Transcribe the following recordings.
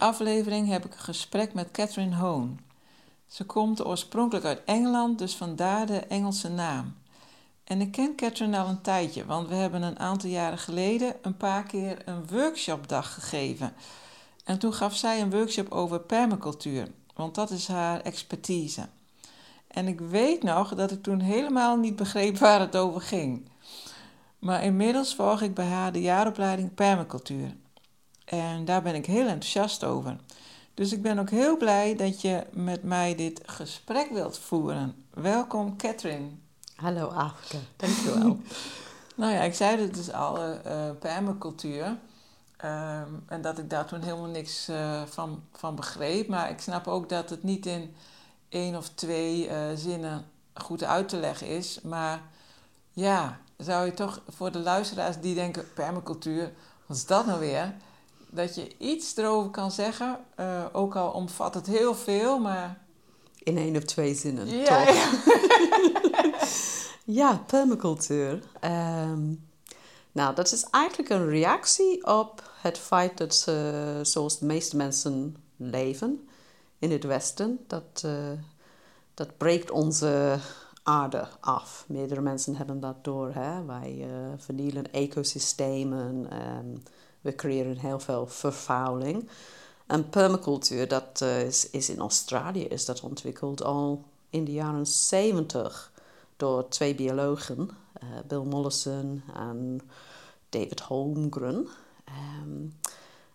Aflevering heb ik een gesprek met Catherine Hoon. Ze komt oorspronkelijk uit Engeland, dus vandaar de Engelse naam. En ik ken Catherine al een tijdje, want we hebben een aantal jaren geleden een paar keer een workshopdag gegeven. En toen gaf zij een workshop over permacultuur, want dat is haar expertise. En ik weet nog dat ik toen helemaal niet begreep waar het over ging. Maar inmiddels volg ik bij haar de jaaropleiding permacultuur. En daar ben ik heel enthousiast over. Dus ik ben ook heel blij dat je met mij dit gesprek wilt voeren. Welkom, Catherine. Hallo Afrika, dankjewel. nou ja, ik zei het dus al, uh, permacultuur. Um, en dat ik daar toen helemaal niks uh, van, van begreep. Maar ik snap ook dat het niet in één of twee uh, zinnen goed uit te leggen is. Maar ja, zou je toch voor de luisteraars die denken: permacultuur, wat is dat nou weer? Dat je iets erover kan zeggen. ook al omvat het heel veel, maar in één of twee zinnen, ja, toch? Ja, ja permacultuur. Um, nou, dat is eigenlijk een reactie op het feit dat uh, zoals de meeste mensen leven in het Westen, dat, uh, dat breekt onze aarde af. Meerdere mensen hebben dat door. Hè? Wij uh, vernielen ecosystemen, um, we creëren heel veel vervuiling. En permacultuur, dat uh, is, is, in Australië is dat ontwikkeld al in de jaren 70 door twee biologen, uh, Bill Mollison en David Holmgren. Um,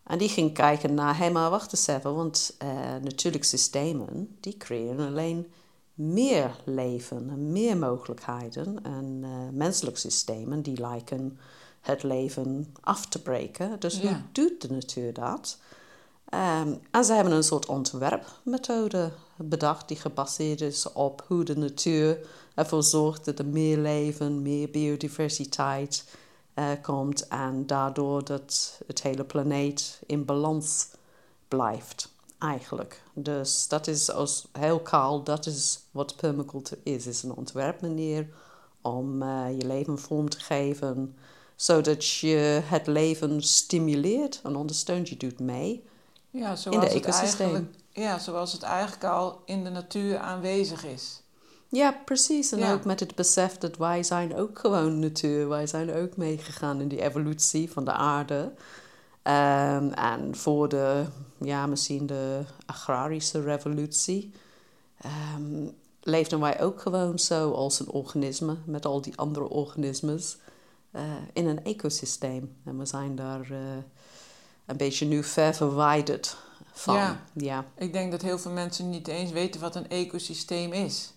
en die ging kijken naar, hé maar wacht eens even, want uh, natuurlijke systemen, die creëren alleen meer leven en meer mogelijkheden. En menselijke systemen, die lijken het leven af te breken. Dus ja. hoe doet de natuur dat? Um, en ze hebben een soort ontwerpmethode bedacht die gebaseerd is op hoe de natuur ervoor zorgt dat er meer leven, meer biodiversiteit uh, komt en daardoor dat het hele planeet in balans blijft eigenlijk. Dus dat is als heel kaal, dat is wat permacultuur is. is een ontwerpmanier om uh, je leven vorm te geven, zodat je het leven stimuleert en ondersteunt. Je doet mee ja, in de het ecosysteem. Ja, zoals het eigenlijk al in de natuur aanwezig is. Ja, precies. En Ja. ook met het besef dat wij zijn ook gewoon natuur. Wij zijn ook meegegaan in die evolutie van de aarde. Ehm, en voor de, ja, misschien de agrarische revolutie... ehm, leefden wij ook gewoon zo als een organisme... met al die andere organismes eh, in een ecosysteem. En we zijn daar eh, een beetje nu ver verwijderd van. Ja. ja. Ik denk dat heel veel mensen niet eens weten wat een ecosysteem is.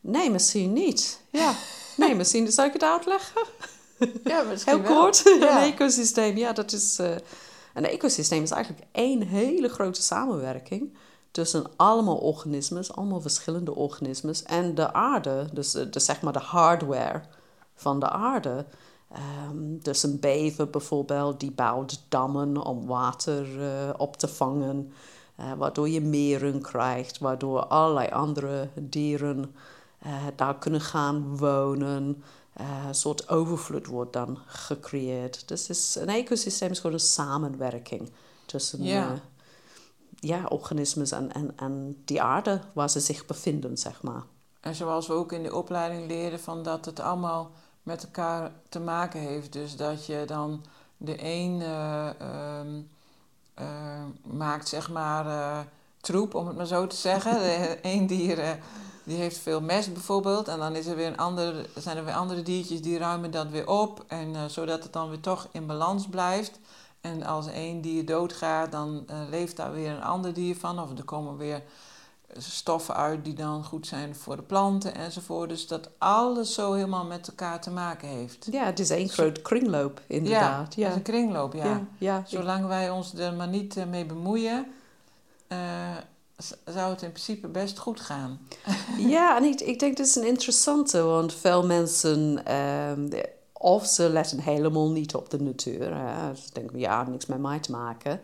Nee, misschien niet. Ja. Nee, misschien zou ik het uitleggen. Ja, misschien Heel kort. Ja. Een ecosysteem, ja, dat is. eh, een ecosysteem is eigenlijk één hele grote samenwerking tussen allemaal organismes, allemaal verschillende organismes en de aarde. Dus, dus zeg maar de hardware van de aarde. Ehm, dus een bever bijvoorbeeld, die bouwt dammen om water eh, op te vangen, eh, waardoor je meren krijgt, waardoor allerlei andere dieren eh, daar kunnen gaan wonen. Een soort overvloed wordt dan gecreëerd. Dus is, een ecosysteem is gewoon een samenwerking tussen Ja. eh, ja, organismes en, en, en die aarde waar ze zich bevinden, zeg maar. En zoals we ook in de opleiding leren van dat het allemaal met elkaar te maken heeft. Dus dat je dan de een eh, ehm, eh, maakt zeg maar eh, troep, om het maar zo te zeggen. De een dier Die heeft veel mest bijvoorbeeld. En dan is er weer een ander, zijn er weer andere diertjes die ruimen dat weer op. En, zodat het dan weer toch in balans blijft. En als één dier doodgaat, dan leeft daar weer een ander dier van. Of er komen weer stoffen uit die dan goed zijn voor de planten enzovoort. Dus dat alles zo helemaal met elkaar te maken heeft. Ja, het is één groot kringloop, inderdaad. Ja, ja. het is een kringloop, ja. ja, ja. Zolang wij ons er maar niet eh, mee bemoeien, uh, zou het in principe best goed gaan. ja, en ik, ik denk dat is een interessante, want veel mensen, um, of ze letten helemaal niet op de natuur. Hè. Ze denken, ja, niks met mij te maken.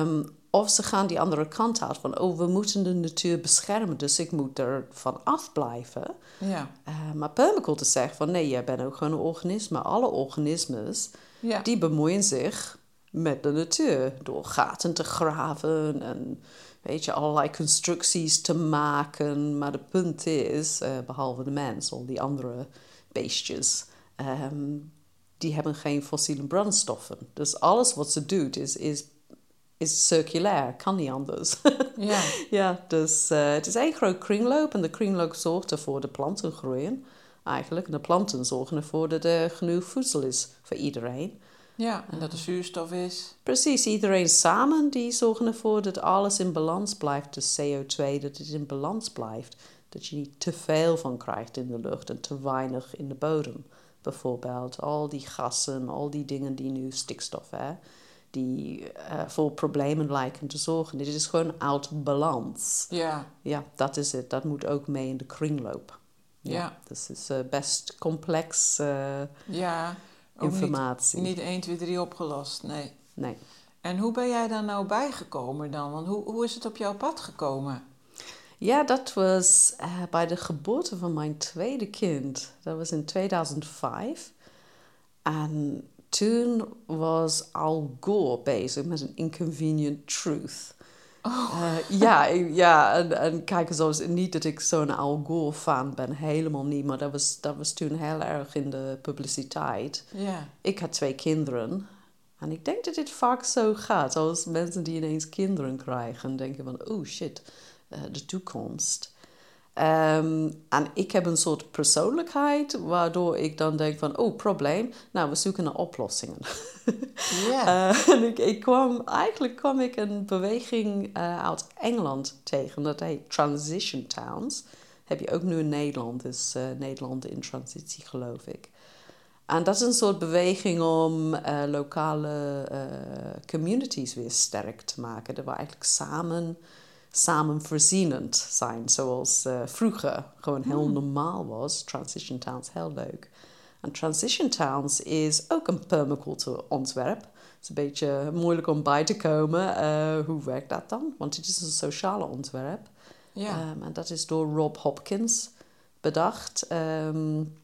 Um, of ze gaan die andere kant uit van, oh, we moeten de natuur beschermen, dus ik moet er van afblijven. Ja. Uh, maar permaculture zegt van, nee, jij bent ook gewoon een organisme. Alle organismes, Ja. die bemoeien zich met de natuur. Door gaten te graven en, weet je, allerlei constructies te maken. Maar het punt is, uh, behalve de mens, al die andere beestjes... Um, die hebben geen fossiele brandstoffen. Dus alles wat ze doet is, is is circulair, kan niet anders. Ja. ja, dus uh, het is één groot kringloop en de kringloop zorgt ervoor dat de planten groeien. Eigenlijk, en de planten zorgen ervoor dat er genoeg voedsel is voor iedereen. Ja, en dat er zuurstof is. Precies, iedereen samen die zorgen ervoor dat alles in balans blijft. De CO2, dat het in balans blijft. Dat je niet te veel van krijgt in de lucht en te weinig in de bodem. Bijvoorbeeld al die gassen, al die dingen die nu stikstof hebben die uh, voor problemen lijken te zorgen. Dit is gewoon out balans. Ja. Ja, dat is het. Dat moet ook mee in de kringloop. Ja. ja. Dus het is uh, best complex uh, ja, informatie. Niet, niet 1, 2, 3 opgelost, nee. Nee. En hoe ben jij daar nou bijgekomen dan? Want hoe, hoe is het op jouw pad gekomen? Ja, dat was bij de geboorte van mijn tweede kind. Dat was in 2005. En toen was Al Gore bezig met een Inconvenient Truth. Oh. Uh, ja, ja en, en kijk eens, niet dat ik zo'n Al Gore fan ben, helemaal niet, maar dat was, dat was toen heel erg in de publiciteit. Ja. Ik had twee kinderen en ik denk dat dit vaak zo gaat. Als mensen die ineens kinderen krijgen, denken van, oh shit, uh, de toekomst. Um, en ik heb een soort persoonlijkheid waardoor ik dan denk van, oh, probleem, nou, we zoeken naar oplossingen. Ja. uh, en ik, ik, kwam, eigenlijk kwam ik een beweging uh, uit Engeland tegen, dat heet Transition Towns. Heb je ook nu in Nederland, is uh, Nederland in transitie, geloof ik. En dat is een soort beweging om lokale communities weer sterk te maken. Dat we eigenlijk samen samenvoorzienend zijn, zoals uh, vroeger gewoon heel Hmm. normaal was. Transition Towns, heel leuk. En Transition Towns is ook een permaculture ontwerp. Het is een beetje moeilijk om bij te komen. Uh, hoe werkt dat dan? Want het is een sociale ontwerp. Ja. Um, en dat is door Rob Hopkins bedacht. Um,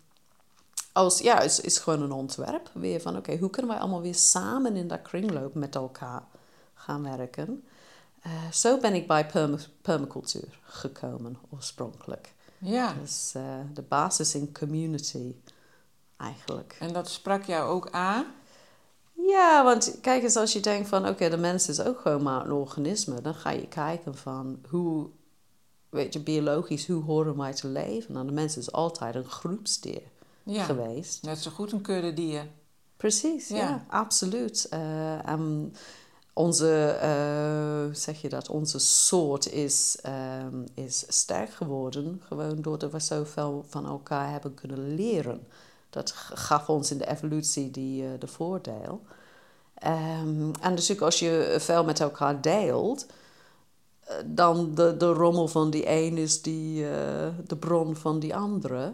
als, ja, is, is gewoon een ontwerp. Weer van, oké, okay, hoe kunnen wij allemaal weer samen in dat kringloop met elkaar gaan werken? Uh, zo ben ik bij perma permacultuur gekomen oorspronkelijk. Ja. Dus uh, de basis in community eigenlijk. En dat sprak jou ook aan? Ja, want kijk eens, als je denkt van oké, okay, de mens is ook gewoon maar een organisme, dan ga je kijken van hoe, weet je, biologisch, hoe horen wij te leven? Nou, de mens is altijd een groepsdier ja. geweest. Net zo goed een kudde dier. Precies, ja, ja absoluut. Uh, um, onze, uh, zeg je dat, onze soort is, um, is sterk geworden. Gewoon doordat we zoveel van elkaar hebben kunnen leren. Dat gaf ons in de evolutie die, uh, de voordeel. Um, en dus als je veel met elkaar deelt, uh, dan de, de rommel van die een is die, de bron van die andere.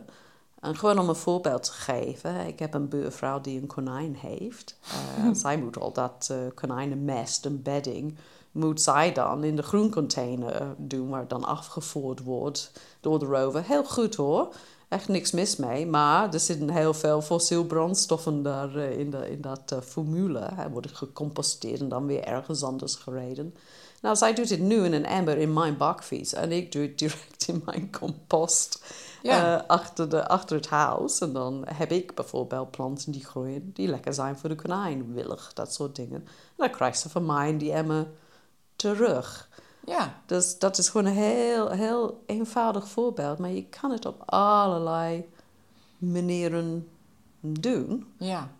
En gewoon om een voorbeeld te geven. Ik heb een buurvrouw die een konijn heeft. Uh, zij moet al dat uh, konijnenmest en bedding... moet zij dan in de groencontainer doen... waar het dan afgevoerd wordt door de rover. Heel goed hoor. Echt niks mis mee. Maar er zitten heel veel fossiel brandstoffen daar uh, in, de, in dat formule. Hij wordt gecomposteerd en dan weer ergens anders gereden. Nou, zij doet het nu in een emmer in mijn bakfiets. En ik doe het direct in mijn compost... Ja. Uh, achter, de, achter het huis. En dan heb ik bijvoorbeeld planten die groeien, die lekker zijn voor de konijn, willig, dat soort dingen. En dan krijgt ze van mij die emmer terug. Ja, Dus dat is gewoon een heel, heel eenvoudig voorbeeld. Maar je kan het op allerlei manieren doen. ja,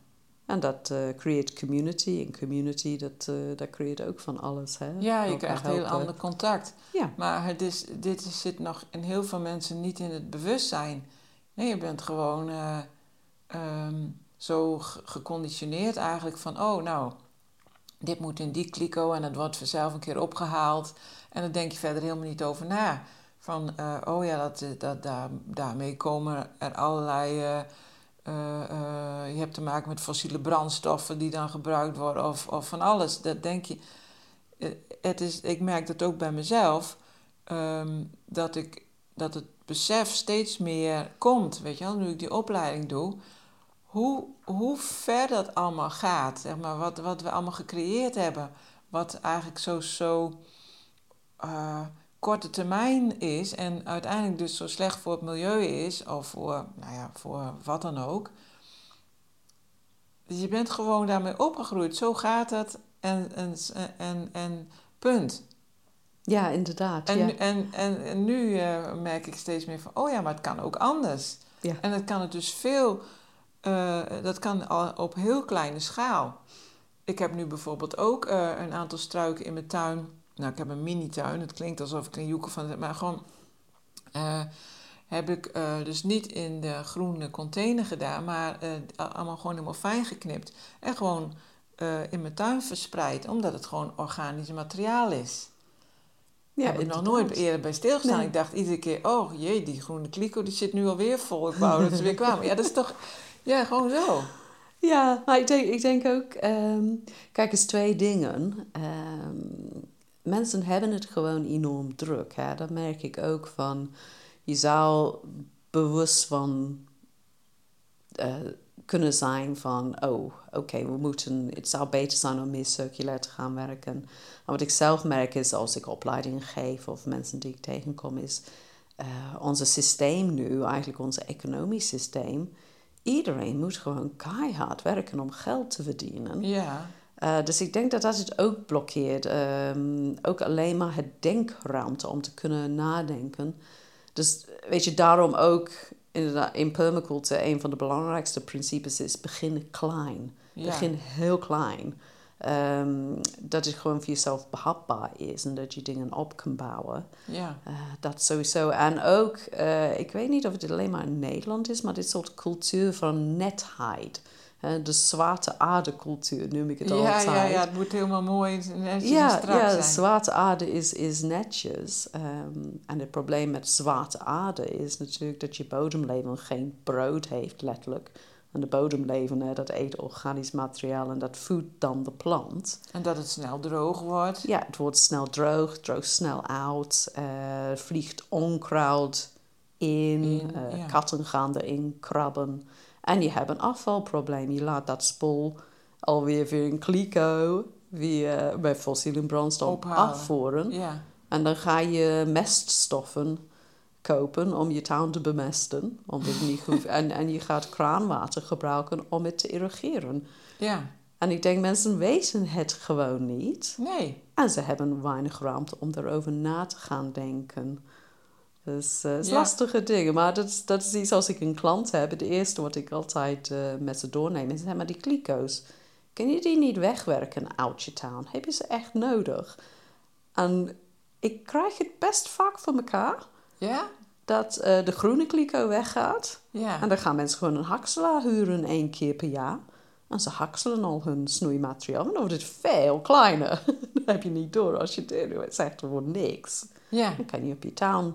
En dat eh creëert community. En community, dat, eh, dat creëert ook van alles. Hè? ja je krijgt heel helpen. ander contact. Ja, Maar het is, dit is- zit nog in heel veel mensen niet in het bewustzijn. Nee, je bent gewoon eh, ehm, zo ge- geconditioneerd eigenlijk van... oh, nou, dit moet in die kliko en het wordt vanzelf een keer opgehaald. En dan denk je verder helemaal niet over na. Van, oh ja, dat, dat, daar, daarmee komen er allerlei... eh, eh, je hebt te maken met fossiele brandstoffen die dan gebruikt worden of, of van alles. Dat denk je... eh, het is, ik merk dat ook bij mezelf, ehm, dat, ik, dat het besef steeds meer komt, weet je wel, nu ik die opleiding doe, hoe, hoe ver dat allemaal gaat, zeg maar, wat, wat we allemaal gecreëerd hebben, wat eigenlijk zo, zo korte termijn is en uiteindelijk dus zo slecht voor het milieu is, of voor, nou ja, voor wat dan ook. Dus je bent gewoon daarmee opgegroeid, zo gaat het en, en, en, en punt. ja inderdaad. En, ja. nu, en, en, en nu eh, merk ik steeds meer van, oh ja, maar het kan ook anders. Ja. En dat kan het dus veel, eh, dat kan al op heel kleine schaal. Ik heb nu bijvoorbeeld ook eh, een aantal struiken in mijn tuin. Nou, ik heb een mini-tuin. Het klinkt alsof ik een joeken van heb, maar gewoon eh, heb ik eh, dus niet in de groene container gedaan, maar eh, allemaal gewoon helemaal fijn geknipt. En gewoon in mijn tuin verspreid, omdat het gewoon organisch materiaal is. ja, heb ik nog nooit eerder bij stilgestaan. Nee. Ik dacht iedere keer, oh jee, die groene kliko die zit nu alweer vol. Ik wou dat ze weer kwamen. Ja, dat is toch, ja, gewoon zo. Ja, maar ik denk, ik denk ook, ehm, kijk eens twee dingen. Ehm, mensen hebben het gewoon enorm druk. Hè? Dat merk ik ook van, je zou bewust van eh, kunnen zijn van, oh, oké, we moeten, het zou beter zijn om meer circulair te gaan werken. Maar wat ik zelf merk is, als ik opleidingen geef of mensen die ik tegenkom, is eh onze systeem nu, eigenlijk ons economisch systeem, iedereen moet gewoon keihard werken om geld te verdienen. Ja, Uh, dus ik denk dat dat het ook blokkeert. Ehm, ook alleen maar het denkruimte om te kunnen nadenken. Dus weet je, daarom ook inderdaad in permaculture een van de belangrijkste principes is begin klein. ja. Begin heel klein. Ehm, dat het gewoon voor jezelf behapbaar is en dat je dingen op kan bouwen. ja. Uh, dat sowieso. En ook, uh, ik weet niet of het alleen maar in Nederland is, maar dit soort cultuur van netheid. De zwarte aarde cultuur noem ik het Ja, altijd. ja, ja, het moet helemaal mooi en netjes en Ja, strak ja zijn. zwarte aarde is, is netjes. Um, en het probleem met zwarte aarde is natuurlijk dat je bodemleven geen brood heeft, letterlijk. En de bodemleven, hè, dat eet organisch materiaal en dat voedt dan de plant. En dat het snel droog wordt. Ja, het wordt snel droog, droogt snel uit, uh, vliegt onkruid in, In, uh, ja. katten gaan erin krabben. En je hebt een afvalprobleem. Je laat dat spul alweer weer in kliko, weer bij fossiele brandstof Ophalen. afvoeren. Ja, En dan ga je meststoffen kopen om je tuin te bemesten. Omdat het niet goed, en, en je gaat kraanwater gebruiken om het te irrigeren. ja. En ik denk, mensen weten het gewoon niet. Nee. En ze hebben weinig ruimte om daarover na te gaan denken. Dus eh, het is Ja. lastige dingen. Maar dat, is- dat is iets als ik een klant heb. Het eerste wat ik altijd eh, met ze doorneem is... Zeg maar die kliko's. Kun je die niet wegwerken uit je tuin? Heb je ze echt nodig? En ik krijg het best vaak voor elkaar... Ja? dat eh, de groene kliko weggaat. Ja. En dan gaan mensen gewoon een hakselaar huren één keer per jaar. En ze hakselen al hun snoeimateriaal. En dan wordt het veel kleiner. dat heb je niet door als je het doet. Het er wordt niks. Ja. Dan kan je op je tuin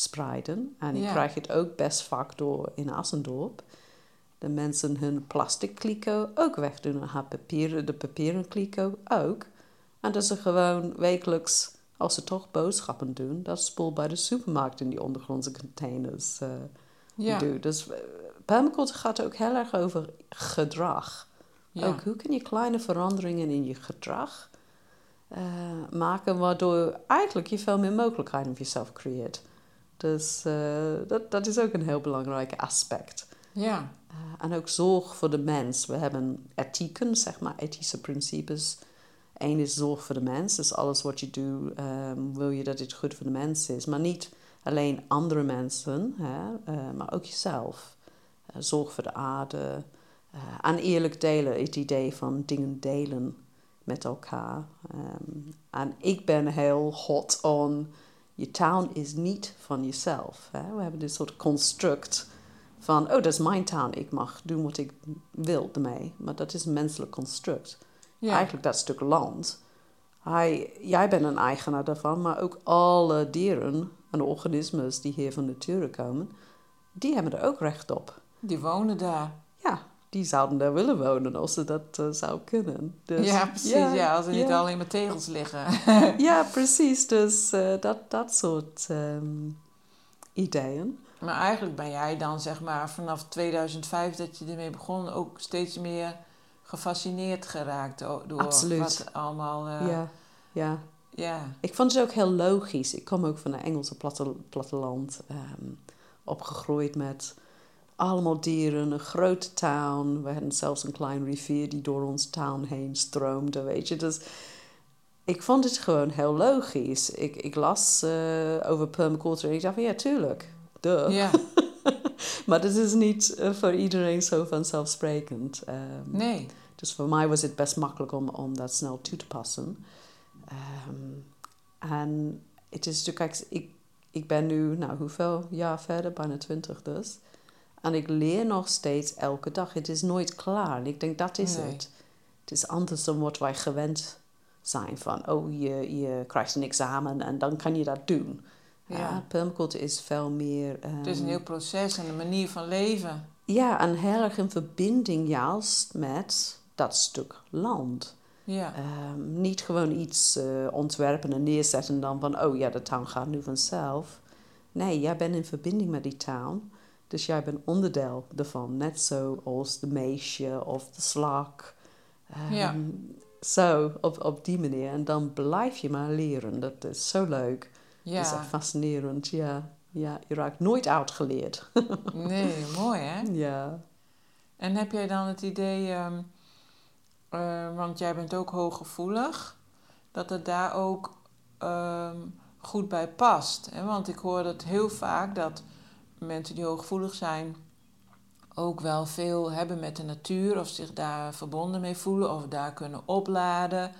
spreiden. En ik Ja. krijg het ook best vaak door in Assendorp. De mensen hun plastic kliko ook wegdoen. En haar papieren, de papieren kliko ook. En dat ze gewoon wekelijks, als ze toch boodschappen doen... dat spul bij de supermarkt in die ondergrondse containers... eh, Ja. doe. Dus eh, permaculture gaat ook heel erg over gedrag. Ja. Ook hoe kun je kleine veranderingen in je gedrag eh, maken, waardoor eigenlijk je veel meer mogelijkheden voor jezelf creëert. Dus eh, dat, dat is ook een heel belangrijk aspect. Ja. Eh, en ook zorg voor de mens. We hebben ethieken, zeg maar, ethische principes. Eén is zorg voor de mens. Dus alles wat je doet, ehm, wil je dat het goed voor de mens is. Maar niet alleen andere mensen, hè, eh, maar ook jezelf. Zorg voor de aarde. En eerlijk delen, het idee van dingen delen met elkaar. Um, en ik ben heel hot on, je town is niet van jezelf. Hè? We hebben dit soort construct van, oh, dat is mijn town, ik mag doen wat ik wil ermee. Maar dat is een menselijk construct. Ja. Eigenlijk dat stuk land. Hij, jij bent een eigenaar daarvan, maar ook alle dieren en organismen die hier van nature komen, die hebben er ook recht op. Die wonen daar. Die zouden daar willen wonen als ze dat uh, zou kunnen. Dus, ja, precies. Ja, als er niet alleen maar tegels liggen. ja, precies. Dus uh, dat, dat soort um, ideeën. Maar eigenlijk ben jij dan, zeg maar, vanaf 2005 dat je ermee begon, ook steeds meer gefascineerd geraakt door Absoluut. wat allemaal... Uh, ja, ja. ja. Ik vond het ook heel logisch. Ik kom ook van een Engelse platte, platteland, um, opgegroeid met allemaal dieren, een grote town. We hadden zelfs een klein rivier die door ons town heen stroomde, weet je. Dus ik vond het gewoon heel logisch. Ik, ik las uh, over permaculture en ik dacht van ja, tuurlijk. Duh. Ja. maar dat is niet uh, voor iedereen zo vanzelfsprekend. Um, nee. Dus voor mij was het best makkelijk om, om dat snel toe te passen. Um, en het is natuurlijk, ik, ik ben nu, nou hoeveel jaar verder, bijna twintig dus. En ik leer nog steeds elke dag. Het is nooit klaar. En ik denk dat is Nee. het. Het is anders dan wat wij gewend zijn. Van, oh, je, je krijgt een examen en dan kan je dat doen. Ja. Ja, permaculture is veel meer... Het is een ehm, heel proces en een manier van leven. Ja, en heel erg in verbinding juist met dat stuk land. Ja. Ehm, niet gewoon iets eh, ontwerpen en neerzetten en dan van, oh ja, de town gaat nu vanzelf. Nee, jij bent in verbinding met die town. Dus jij bent onderdeel ervan. Net zoals de meisje of de slak. Ehm, Ja. Zo, op, op die manier. En dan blijf je maar leren. Dat is zo leuk. Dat is echt ja. fascinerend, ja. Ja, je raakt nooit uitgeleerd. Nee, mooi hè? ja. En heb jij dan het idee, ehm, eh, want jij bent ook hooggevoelig, dat het daar ook ehm, goed bij past? Hè? Want ik hoor het heel vaak dat mensen die hooggevoelig zijn ook wel veel hebben met de natuur of zich daar verbonden mee voelen of daar kunnen opladen.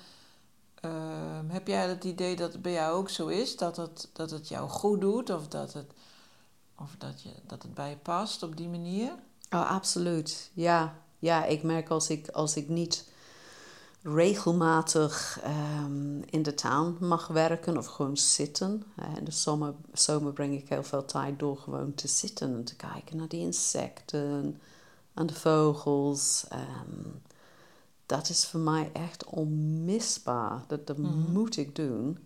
Ehm, heb jij het idee dat het bij jou ook zo is? Dat het, dat het jou goed doet of dat het, of dat je, dat het bij je past op die manier? Oh, absoluut. Ja, ja ik merk als ik, als ik niet regelmatig ehm, in de tuin mag werken of gewoon zitten. In de zomer, zomer breng ik heel veel tijd door gewoon te zitten en te kijken naar die insecten en de vogels. Ehm, dat is voor mij echt onmisbaar. Dat, dat Mhm. moet ik doen.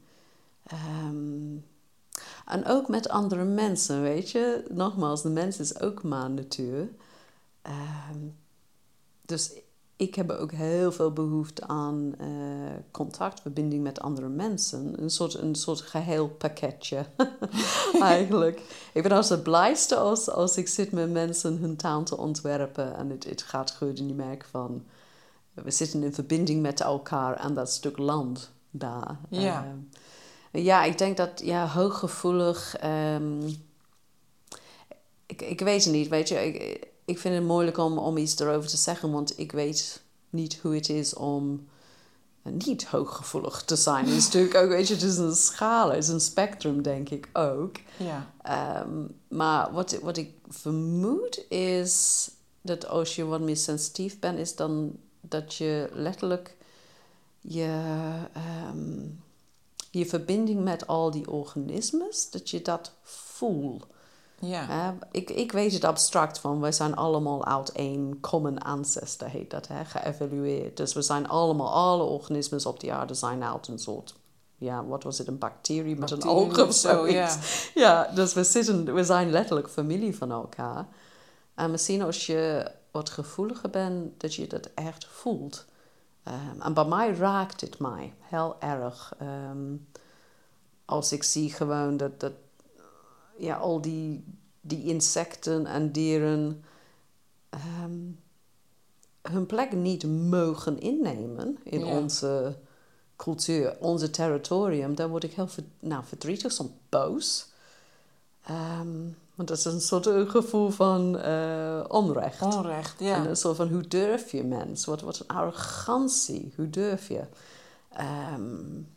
Ehm, en ook met andere mensen, weet je. Nogmaals, de mens is ook maar natuur. Dus ik heb ook heel veel behoefte aan eh, contact, verbinding met andere mensen. Een soort, een soort geheel pakketje, eigenlijk. Ik ben als het blijste als, als ik zit met mensen hun taal te ontwerpen en het, het gaat goed en je merkt van... We zitten in verbinding met elkaar aan dat stuk land daar. Ja. Ehm, ja, ik denk dat ja, hooggevoelig. ehm, ik, ik weet het niet, weet je. Ik, ik vind het moeilijk om, om iets erover te zeggen, want ik weet niet hoe het is om niet hooggevoelig te zijn. Het is natuurlijk ook, weet je, het is een schaal, het is een spectrum, denk ik ook. Ja. Ehm, maar wat, wat ik vermoed is dat als je wat meer sensitief bent, is dan dat je letterlijk je, ehm, je verbinding met al die organismes, dat je dat voelt. Ja. Hè? ik, ik weet het abstract van, wij zijn allemaal uit één common ancestor, heet dat, hè, geëvalueerd. Dus we zijn allemaal, alle organismen op de aarde zijn uit een soort, ja, wat was het, een bacterie met een oog of zo, zoiets. Ja, dus we, zitten, we zijn letterlijk familie van elkaar. En misschien als je wat gevoeliger bent, dat je dat echt voelt. Ehm, en bij mij raakt het mij heel erg. Ehm, als ik zie gewoon dat, dat ja, al die, die insecten en dieren ehm, hun plek niet mogen innemen in Ja. onze cultuur, onze territorium, dan word ik heel nou, verdrietig, soms boos. Ehm, want dat is een soort een gevoel van uh, onrecht. Onrecht, ja. En een soort van, hoe durf je mens? Wat, wat een arrogantie, hoe durf je? Um,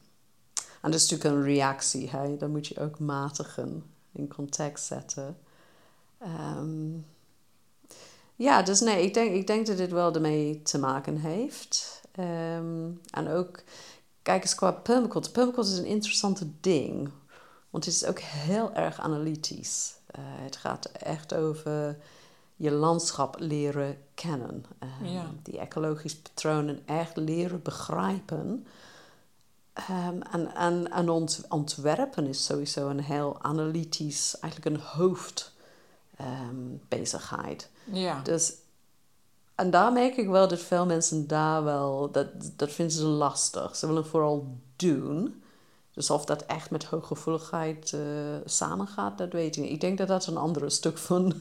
en dat is natuurlijk een reactie, hè? dan moet je ook matigen, in context zetten. Um, ja, dus nee, ik denk, ik denk dat dit wel ermee te maken heeft. Um, en ook, kijk eens qua permaculture. Permaculture is een interessante ding. Want het is ook heel erg analytisch. Uh, het gaat echt over je landschap leren kennen. Um, ja. Die ecologische patronen echt leren begrijpen. Um, en, en, en ont, ontwerpen is sowieso een heel analytisch, eigenlijk een hoofdbezigheid. Ja. Dus, en daar merk ik wel dat veel mensen daar wel, dat, dat vinden ze lastig. Ze willen vooral doen. Dus of dat echt met hooggevoeligheid uh, samengaat, dat weet ik niet. Ik denk dat dat een andere stuk van,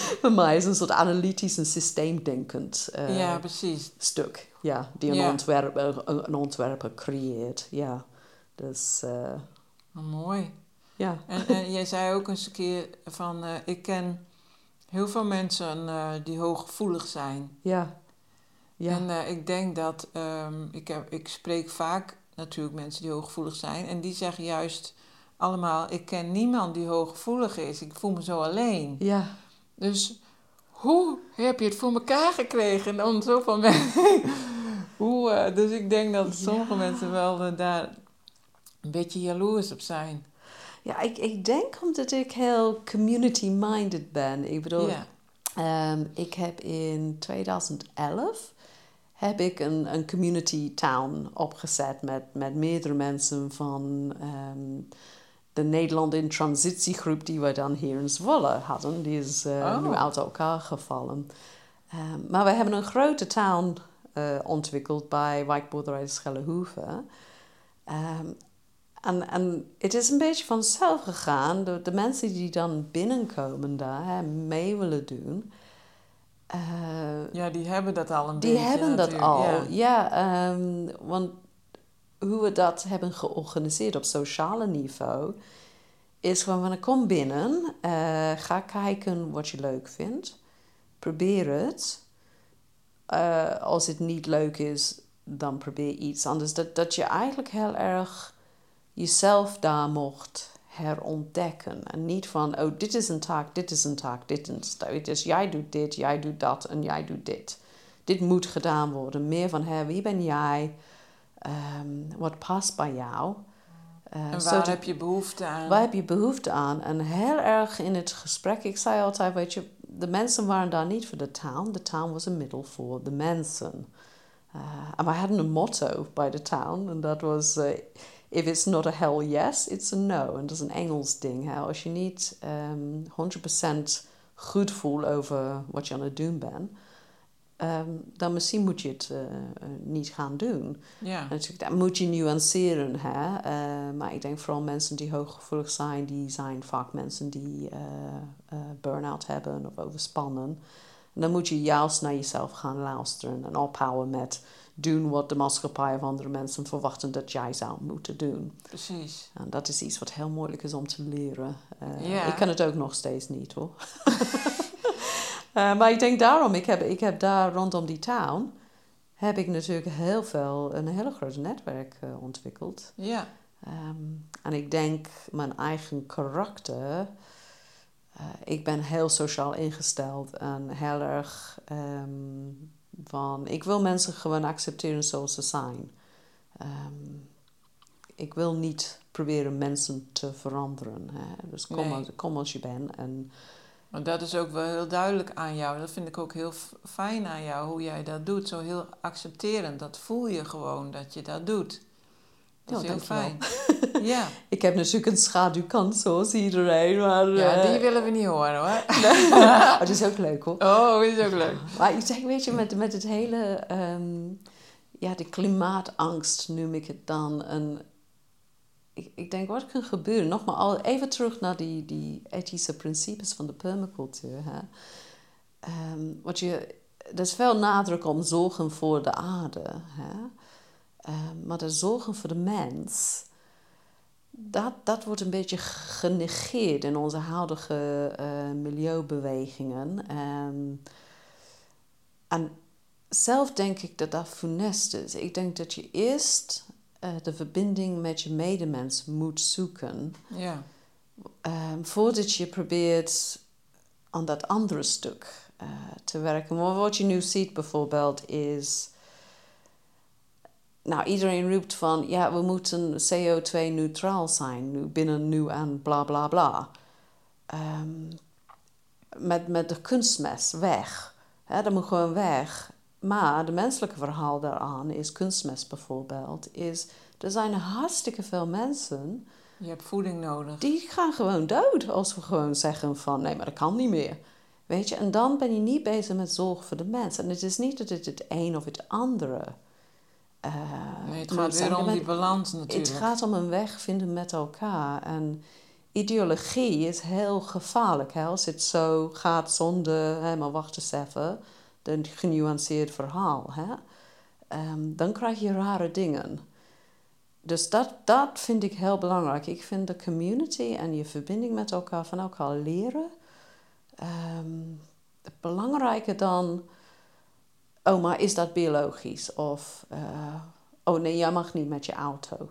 van mij is. Een soort analytisch en systeemdenkend uh, ja, precies. stuk. Ja, die een, ja. Ontwerper, een, ontwerper creëert. Ja, dus... Uh, oh, mooi. Ja. En, en jij zei ook eens een keer van... ik ken heel veel mensen die hooggevoelig zijn. Ja. ja. En ik denk dat... Um, ik, heb, ik spreek vaak natuurlijk mensen die hooggevoelig zijn. En die zeggen juist allemaal: Ik ken niemand die hooggevoelig is. Ik voel me zo alleen. Ja. Dus hoe heb je het voor elkaar gekregen dan zoveel mensen? hoe, uh, dus ik denk dat sommige mensen wel uh, daar een beetje jaloers op zijn. Ja, ik, ik denk omdat ik heel community-minded ben. Ik bedoel, ja. um, ik heb in 2011 heb ik een, een community town opgezet met, met meerdere mensen van um, de Nederland in transitiegroep die we dan hier in Zwolle hadden. Die is uh, oh. nu uit elkaar gevallen. Um, maar we hebben een grote town uh, ontwikkeld bij wijkboerderij Schellehoeve. Um, en, en het is een beetje vanzelf gegaan. De, de mensen die dan binnenkomen daar, hè, mee willen doen ja, die hebben dat al een die beetje. Die hebben dat al, ja. ja um, want hoe we dat hebben georganiseerd op sociale niveau, is gewoon van kom binnen, uh, ga kijken wat je leuk vindt, probeer het. Uh, als het niet leuk is, dan probeer iets anders. Dat, dat je eigenlijk heel erg jezelf daar mocht herontdekken. En niet van, oh, dit is een taak, dit is een taak, dit is een taak. Jij doet dit, jij doet dat en jij doet dit. Dit moet gedaan worden. Meer van, hé, wie ben jij? Um, wat past bij jou? Uh, en waar heb je behoefte aan? Waar heb je behoefte aan? En heel erg in het gesprek, ik zei altijd, weet je, de mensen waren daar niet voor de town. De town was een middel voor de mensen. Uh, en wij hadden een motto bij de town. En dat was... Uh, if it's not a hell yes, it's a no. En dat is een Engels ding. Hè? Als je niet um, ehm, 100% goed voelt over wat je aan het doen bent, um, dan misschien moet je het uh, niet gaan doen. Ja. Natuurlijk, dat moet je nuanceren. Hè? Uh, maar ik denk vooral mensen die hooggevoelig zijn, die zijn vaak mensen die uh, burn-out hebben of overspannen. En dan moet je juist naar jezelf gaan luisteren en ophouden met doen wat de maatschappij of andere mensen verwachten dat jij zou moeten doen. Precies. En dat is iets wat heel moeilijk is om te leren. Ja. Ik kan het ook nog steeds niet hoor. uh, maar ik denk daarom, ik heb, ik heb daar rondom die town, heb ik natuurlijk heel veel, een hele groot netwerk uh, ontwikkeld. Ja. Um, en ik denk mijn eigen karakter. ik ben heel sociaal ingesteld en heel erg um, van, ik wil mensen gewoon accepteren zoals ze zijn. Um, ik wil niet proberen mensen te veranderen. Hè? Dus kom, Nee. als, kom als je bent. En Maar dat is ook wel heel duidelijk aan jou. Dat vind ik ook heel fijn aan jou, hoe jij dat doet. Zo heel accepterend. Dat voel je gewoon dat je dat doet. Dat Ja, is heel fijn. Ja. ik heb natuurlijk een schaduwkant zoals iedereen. Maar, ja, eh, die willen we niet horen hoor. oh, dat is ook leuk hoor. Oh, dat is ook leuk. Maar ik zeg, weet je, met, met het hele, ehm, ja, de klimaatangst noem ik het dan. En ik, ik denk, wat kan gebeuren? Nogmaals, al even terug naar die, die ethische principes van de permacultuur. Hè? Ehm, wat je, er is veel nadruk om zorgen voor de aarde. Hè? Ehm, maar de zorgen voor de mens, dat, dat wordt een beetje genegeerd in onze huidige uh, milieubewegingen. Ehm, en zelf denk ik dat dat funest is. Ik denk dat je eerst uh, de verbinding met je medemens moet zoeken. Ja. Um, voordat je probeert aan dat andere stuk uh, te werken. Maar wat je nu ziet bijvoorbeeld is. Nou, iedereen roept van ja, we moeten CO2-neutraal zijn nu binnen nu aan bla bla bla. Um, met, met de kunstmest weg. Hè, dat moet gewoon weg. Maar de menselijke verhaal daaraan is kunstmest bijvoorbeeld. Is er zijn hartstikke veel mensen. Je hebt voeding nodig. Die gaan gewoon dood als we gewoon zeggen van nee, maar dat kan niet meer. Weet je, en dan ben je niet bezig met zorg voor de mens. En het is niet dat het het een of het andere. Uh, nee, het gaat weer om die balans natuurlijk. Het gaat om een weg vinden met elkaar. En ideologie is heel gevaarlijk. Hè? Als het zo gaat zonder, hè, maar wacht eens even, een genuanceerd verhaal. Hè? Um, dan krijg je rare dingen. Dus dat, dat vind ik heel belangrijk. Ik vind de community en je verbinding met elkaar, van elkaar leren, um, belangrijker dan, oh maar is dat biologisch? Of, uh, oh nee, jij mag niet met je auto.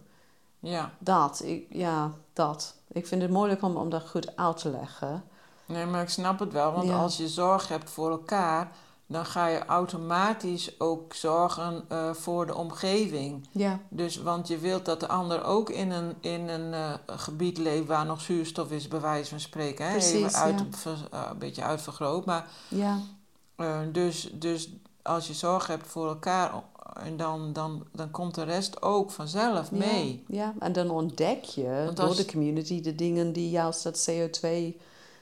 Ja. Dat, ik, ja, dat. Ik vind het moeilijk om, om dat goed uit te leggen. Nee, maar ik snap het wel, want als je zorg hebt voor elkaar, dan ga je automatisch ook zorgen uh, voor de omgeving. Ja. Dus, want je wilt dat de ander ook in een, in een uh, gebied leeft waar nog zuurstof is, bij wijze van spreken. Hè? Precies, Even uit, ja. ver, uh, een beetje uitvergroot. Maar, ja. dus, dus als je zorg hebt voor elkaar, en dan, dan, dan komt de rest ook vanzelf mee. Ja, ja. en dan ontdek je Want door als- de community de dingen die juist dat CO2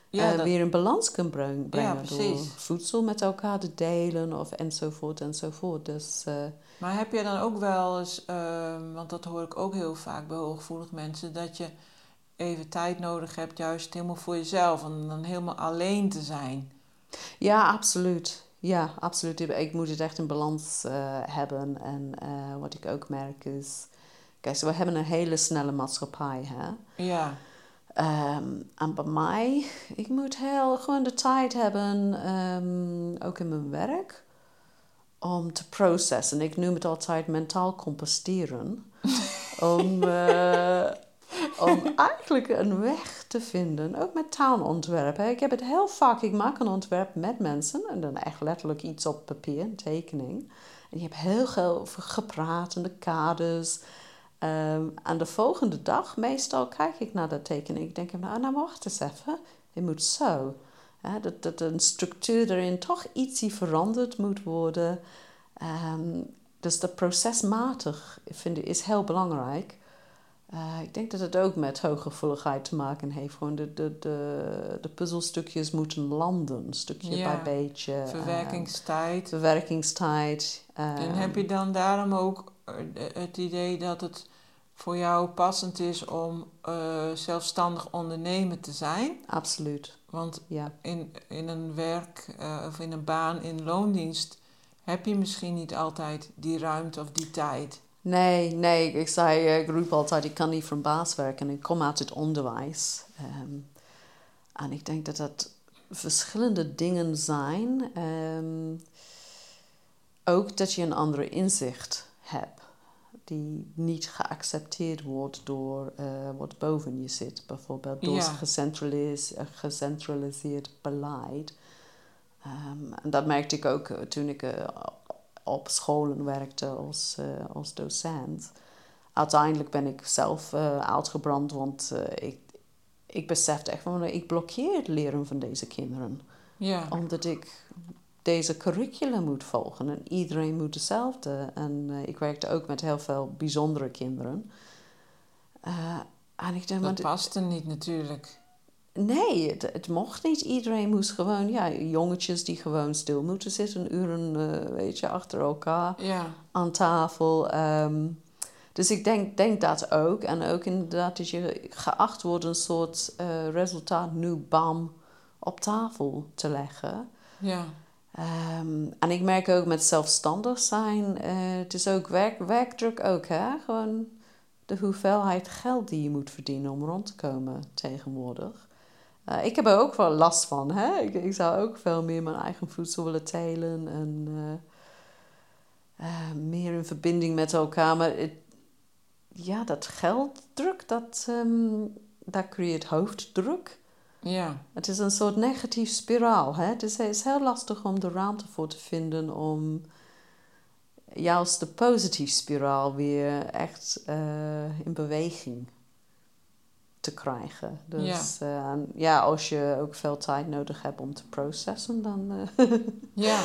Ja, eh, dat- weer in balans kan breng- brengen. door precies. voedsel met elkaar te delen of enzovoort enzovoort. Dus eh, Maar heb je dan ook wel eens, ehm, want dat hoor ik ook heel vaak bij hooggevoelig mensen, dat je even tijd nodig hebt, juist helemaal voor jezelf, om dan helemaal alleen te zijn. ja, absoluut. Ja, absoluut. Ik moet het echt in balans eh, hebben. En wat ik ook merk is... Kijk, we hebben een hele snelle maatschappij, hè. Ja, Ehm, en bij mij, ik moet heel gewoon de tijd hebben, ehm, ook in mijn werk, om te processen. Ik noem het altijd mentaal composteren. om, eh, om eigenlijk een weg te vinden, ook met taalontwerpen. Ik heb het heel vaak, ik maak een ontwerp met mensen en dan echt letterlijk iets op papier, een tekening. En je hebt heel veel gepraat en de kaders. Ehm, en de volgende dag, meestal kijk ik naar dat tekening. Ik denk, nou, nou wacht eens even. Het moet zo. Hè, dat, dat een structuur erin toch ietsie veranderd moet worden. Ehm, dus dat procesmatig vind ik, is heel belangrijk. Eh, ik denk dat het ook met hooggevoeligheid te maken heeft. Gewoon de, de, de, de puzzelstukjes moeten landen, stukje Ja, bij beetje. ehm, verwerkingstijd. verwerkingstijd. En heb je dan daarom ook het idee dat het voor jou passend is om eh, zelfstandig ondernemer te zijn? Absoluut, Want ja. in, in een werk eh, of in een baan in loondienst heb je misschien niet altijd die ruimte of die tijd. Nee, nee, ik zei, eh, ik roep altijd, ik kan niet een baas werken. Ik kom uit het onderwijs. Ehm, en ik denk dat dat verschillende dingen zijn. Ehm, ook dat je een andere inzicht hebt. Die niet geaccepteerd wordt door eh, wat boven je zit. Bijvoorbeeld door Ja. gecentralis- eh, gecentraliseerd beleid. Ehm, en dat merkte ik ook eh, toen ik op scholen werkte als, als docent. Uiteindelijk ben ik zelf uitgebrand, want ik, ik besefte echt van, ik blokkeer het leren van deze kinderen. Ja, Omdat ik deze curriculum moet volgen en iedereen moet hetzelfde. En eh, ik werkte ook met heel veel bijzondere kinderen. Eh, en ik dacht, dat paste niet natuurlijk. Nee, het, het mocht niet. Iedereen moest gewoon, ja, jongetjes die gewoon stil moeten zitten, uren, eh, weet je, achter elkaar Ja, aan tafel. ehm. dus ik denk, denk dat ook. En ook inderdaad dat je geacht wordt een soort resultaat nu bam op tafel te leggen. ja. Ehm, en ik merk ook met zelfstandig zijn, eh, het is ook werk, werkdruk ook, hè? Gewoon de hoeveelheid geld die je moet verdienen om rond te komen tegenwoordig. Uh, ik heb er ook wel last van, hè? Ik, zou ook veel meer mijn eigen voedsel willen telen en uh, meer in verbinding met elkaar. Maar het, ja, dat gelddruk, dat, um, dat creëert hoofddruk. Ja. Het is een soort negatief spiraal. Hè? Dus het is heel lastig om de ruimte voor te vinden om juist de positieve spiraal weer echt uh, in beweging te krijgen. Dus ja. Uh, ja, als je ook veel tijd nodig hebt om te processen, dan. Uh ja,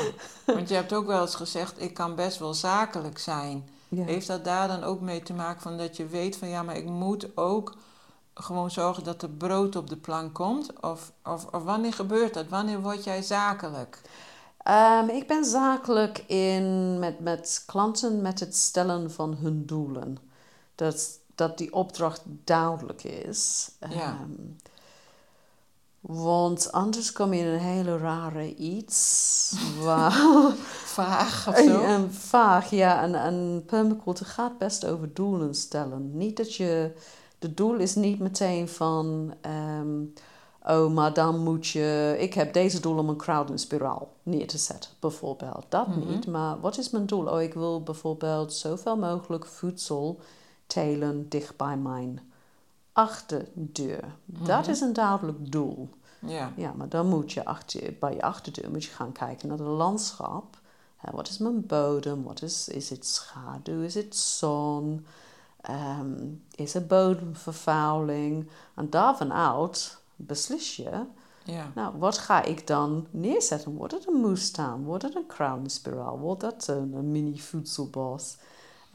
want je hebt ook wel eens gezegd: ik kan best wel zakelijk zijn. Ja. Heeft dat daar dan ook mee te maken van dat je weet van ja, maar ik moet ook gewoon zorgen dat er brood op de plank komt? Of, of, of wanneer gebeurt dat? Wanneer word jij zakelijk? Um, ik ben zakelijk in, met, met klanten met het stellen van hun doelen. Dat, dat die opdracht duidelijk is. Ja. Um, want anders kom je in een hele rare iets. Waar, vaag of zo? En, vaag, ja. En, en permacultuur gaat best over doelen stellen. Niet dat je de doel is niet meteen van... Um, oh, maar dan moet je... Ik heb deze doel om een crowd neer te zetten, bijvoorbeeld. Dat mm -hmm. niet, maar wat is mijn doel? Oh, ik wil bijvoorbeeld zoveel mogelijk voedsel telen dicht bij mijn achterdeur. Mm -hmm. Dat is een duidelijk doel. Ja. ja, maar dan moet je achter, bij je achterdeur moet je gaan kijken naar het landschap. Wat is mijn bodem? Wat is, is het schaduw? Is het zon? Um, is er bodemvervuiling? En daarvan uit beslis je, ja. nou, wat ga ik dan neerzetten? Wordt het een moestuin? Wordt het een crown spiral? Wordt dat een, een mini voedselbos?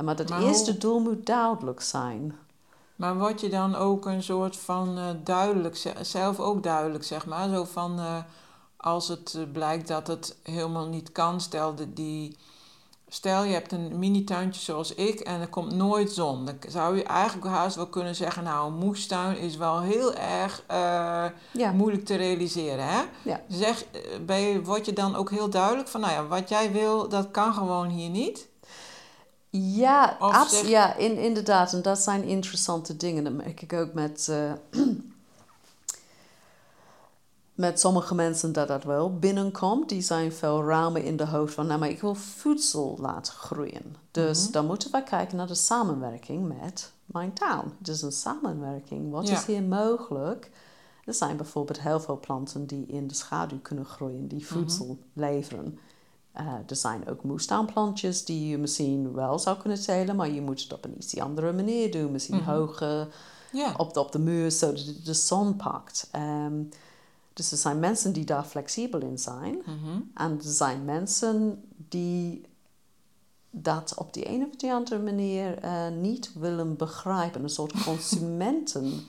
Maar dat maar eerste hoe... doel moet duidelijk zijn. Maar word je dan ook een soort van uh, duidelijk, zelf ook duidelijk, zeg maar, zo van uh, als het uh, blijkt dat het helemaal niet kan, stel de, die Stel je hebt een mini-tuintje zoals ik en er komt nooit zon. Dan zou je eigenlijk haast wel kunnen zeggen: Nou, een moestuin is wel heel erg uh, ja. moeilijk te realiseren. Hè? Ja. Zeg, ben je, word je dan ook heel duidelijk van: Nou ja, wat jij wil, dat kan gewoon hier niet? Ja, zeg... ja in, inderdaad. En dat zijn interessante dingen. Dat merk ik ook met. Uh, met sommige mensen dat dat wel binnenkomt. Die zijn veel ruimer in de hoofd van, nou maar ik wil voedsel laten groeien. Dus mm-hmm. dan moeten we kijken naar de samenwerking met mijn tuin. Dus een samenwerking. Wat ja. is hier mogelijk? Er zijn bijvoorbeeld heel veel planten die in de schaduw kunnen groeien, die voedsel mm-hmm. leveren. Uh, er zijn ook moestuinplantjes die je misschien wel zou kunnen telen, maar je moet het op een iets andere manier doen. Misschien Mhm. hoger op, de, op de muur, zodat het de zon pakt. Ehm, dus er zijn mensen die daar flexibel in zijn. Mhm. En er zijn mensen die dat op die een of die andere manier eh, niet willen begrijpen. Een soort consumenten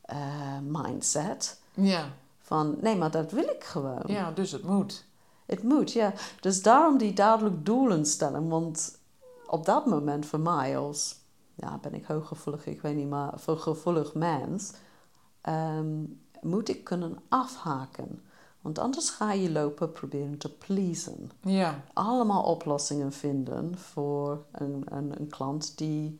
eh, mindset. Ja. Van nee, maar dat wil ik gewoon. ja, dus het moet. Het moet, ja. Dus daarom die duidelijk doelen stellen. Want op dat moment voor mij als, ja, ben ik hooggevoelig, ik weet niet, maar voor gevoelig mens, ehm, moet ik kunnen afhaken. Want anders ga je lopen proberen te pleasen. Ja. Allemaal oplossingen vinden voor een, een, een klant die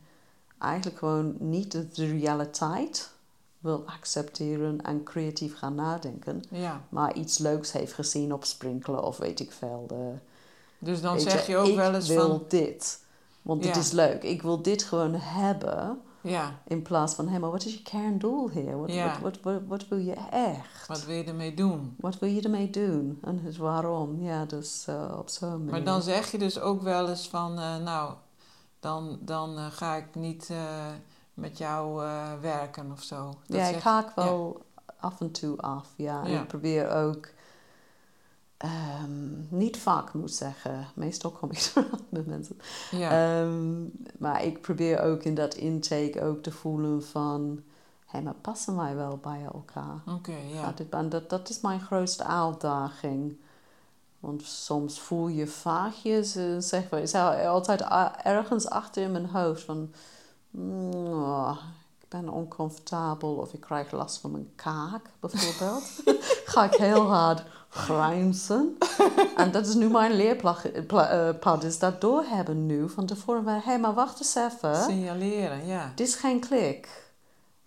eigenlijk gewoon niet de realiteit wil accepteren en creatief gaan nadenken, Ja. maar iets leuks heeft gezien op sprinkelen of weet ik veel. De, Dus dan zeg je ook ik wel eens wil van... dit, want het Ja. is leuk. Ik wil dit gewoon hebben Ja, in plaats van, hé, maar wat is je kerndoel hier? Wat, Ja. wat, wat, wat, wat wil je echt? wat wil je ermee doen? Wat wil je ermee doen? En het waarom? Ja, dus eh, op zo'n manier. Maar dan zeg je dus ook wel eens van... eh, nou, dan, dan eh, ga ik niet met jou werken of zo. Dat ja, zeg- ik haak wel af en toe af, ja. En ik probeer ook... ehm, niet vaak, moet ik zeggen. Meestal kom ik eraan met mensen. Ja, Ehm, maar ik probeer ook in dat intake ook te voelen van... Hé, maar passen wij wel bij elkaar? oké, ja. En dat, dat is mijn grootste uitdaging. Want soms voel je vaagjes, eh, zeg maar, ik zou altijd ergens achter in mijn hoofd van... "Mm, oh, ben oncomfortabel of ik krijg last van mijn kaak bijvoorbeeld, ga ik heel hard grijnzen. en dat is nu mijn leerpad, is dat doorhebben nu van tevoren. Hé, hey, maar wacht eens even. Signaleren, ja. Dit is geen klik.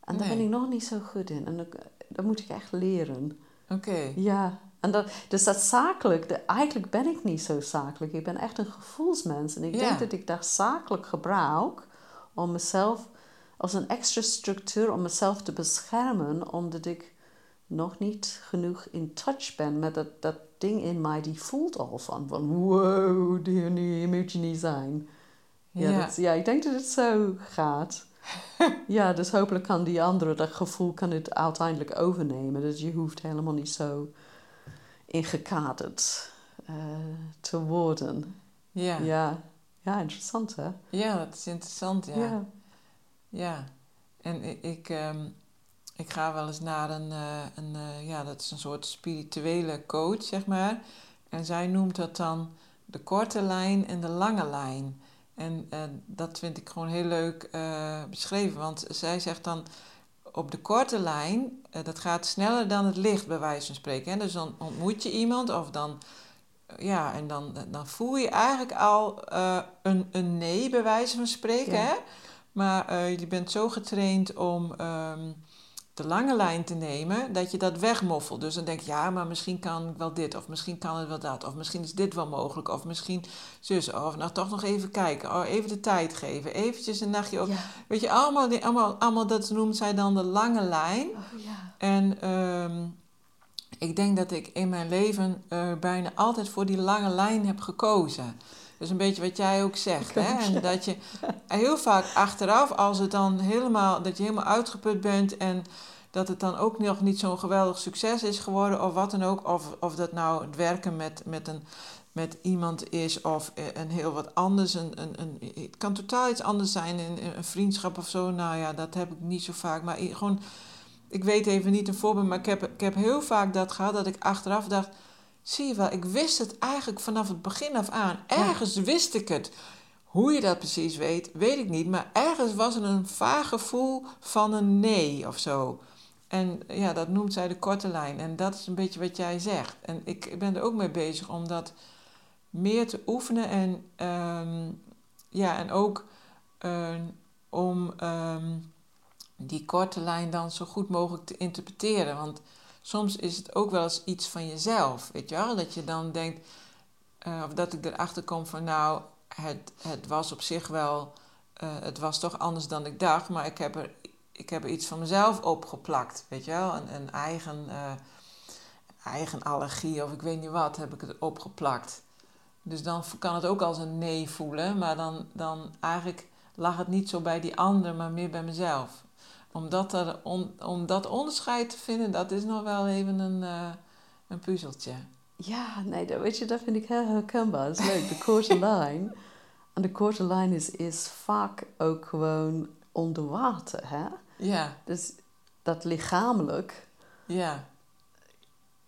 En daar Nee. ben ik nog niet zo goed in. En dat, dat moet ik echt leren. Oké. Ja, en dat, dus dat zakelijk, de, eigenlijk ben ik niet zo zakelijk. Ik ben echt een gevoelsmens. En ik Ja. denk dat ik dat zakelijk gebruik om mezelf, als een extra structuur om mezelf te beschermen, omdat ik nog niet genoeg in touch ben met dat, dat ding in mij die voelt al van, van wow, die, die moet je niet zijn. Ja, Ja. Dat, ja, ik denk dat het zo gaat. ja, dus hopelijk kan die andere, dat gevoel kan het uiteindelijk overnemen. Dus je hoeft helemaal niet zo ingekaderd eh, te worden. Ja. ja. Ja. ja, interessant hè? dat is interessant, ja. ja. Ja, en ik, ik, ehm, ik ga wel eens naar een, eh, een eh, ja, dat is een soort spirituele coach, zeg maar. En zij noemt dat dan de korte lijn en de lange lijn. En eh, dat vind ik gewoon heel leuk beschreven, want zij zegt dan op de korte lijn, dat gaat sneller dan het licht, bij wijze van spreken. Hè? Dus dan ontmoet je iemand of dan, ja, en dan, dan voel je eigenlijk al een, een nee, bij wijze van spreken, Ja. hè? Maar eh, je bent zo getraind om ehm, de lange lijn te nemen dat je dat wegmoffelt. Dus dan denk je, ja, maar misschien kan ik wel dit, of misschien kan het wel dat, of misschien is dit wel mogelijk, of misschien zus, of nou toch nog even kijken, oh, even de tijd geven, eventjes een nachtje op. Ja. Weet je, allemaal, die, allemaal, allemaal dat noemt zij dan de lange lijn. Oh, ja. En ehm, ik denk dat ik in mijn leven eh, bijna altijd voor die lange lijn heb gekozen. Dus een beetje wat jij ook zegt. Hè? En dat je heel vaak achteraf, als het dan helemaal, dat je helemaal uitgeput bent en dat het dan ook nog niet zo'n geweldig succes is geworden of wat dan ook. Of, of dat nou het werken met, met, een, met iemand is of eh, een heel wat anders. Een, een, een, het kan totaal iets anders zijn, een, een vriendschap of zo. Nou ja, dat heb ik niet zo vaak. Maar gewoon, ik weet even niet een voorbeeld, maar ik heb, ik heb heel vaak dat gehad dat ik achteraf dacht... Zie je wel, ik wist het eigenlijk vanaf het begin af aan. Ergens wist ik het. Hoe je dat precies weet, weet ik niet. Maar ergens was er een vaag gevoel van een nee of zo. En ja, dat noemt zij de korte lijn. En dat is een beetje wat jij zegt. En ik ben er ook mee bezig om dat meer te oefenen. En, ehm, ja, en ook eh, om ehm, die korte lijn dan zo goed mogelijk te interpreteren. Want soms is het ook wel eens iets van jezelf, weet je wel? Dat je dan denkt, eh, of dat ik erachter kom van nou, het, het was op zich wel, eh, het was toch anders dan ik dacht, maar ik heb er, ik heb er iets van mezelf opgeplakt, weet je wel? Een, een eigen, eh, eigen allergie of ik weet niet wat, heb ik het opgeplakt. Dus dan kan het ook als een nee voelen, maar dan, dan eigenlijk lag het niet zo bij die ander, maar meer bij mezelf. Om dat, er, om, om dat onderscheid te vinden, dat is nog wel even een, eh, een puzzeltje. Ja, nee, dat, weet je, dat vind ik heel herkenbaar. Dat is leuk, de korte lijn. En de korte lijn is, is vaak ook gewoon onder water, hè? Ja, Dus dat lichamelijk, ja,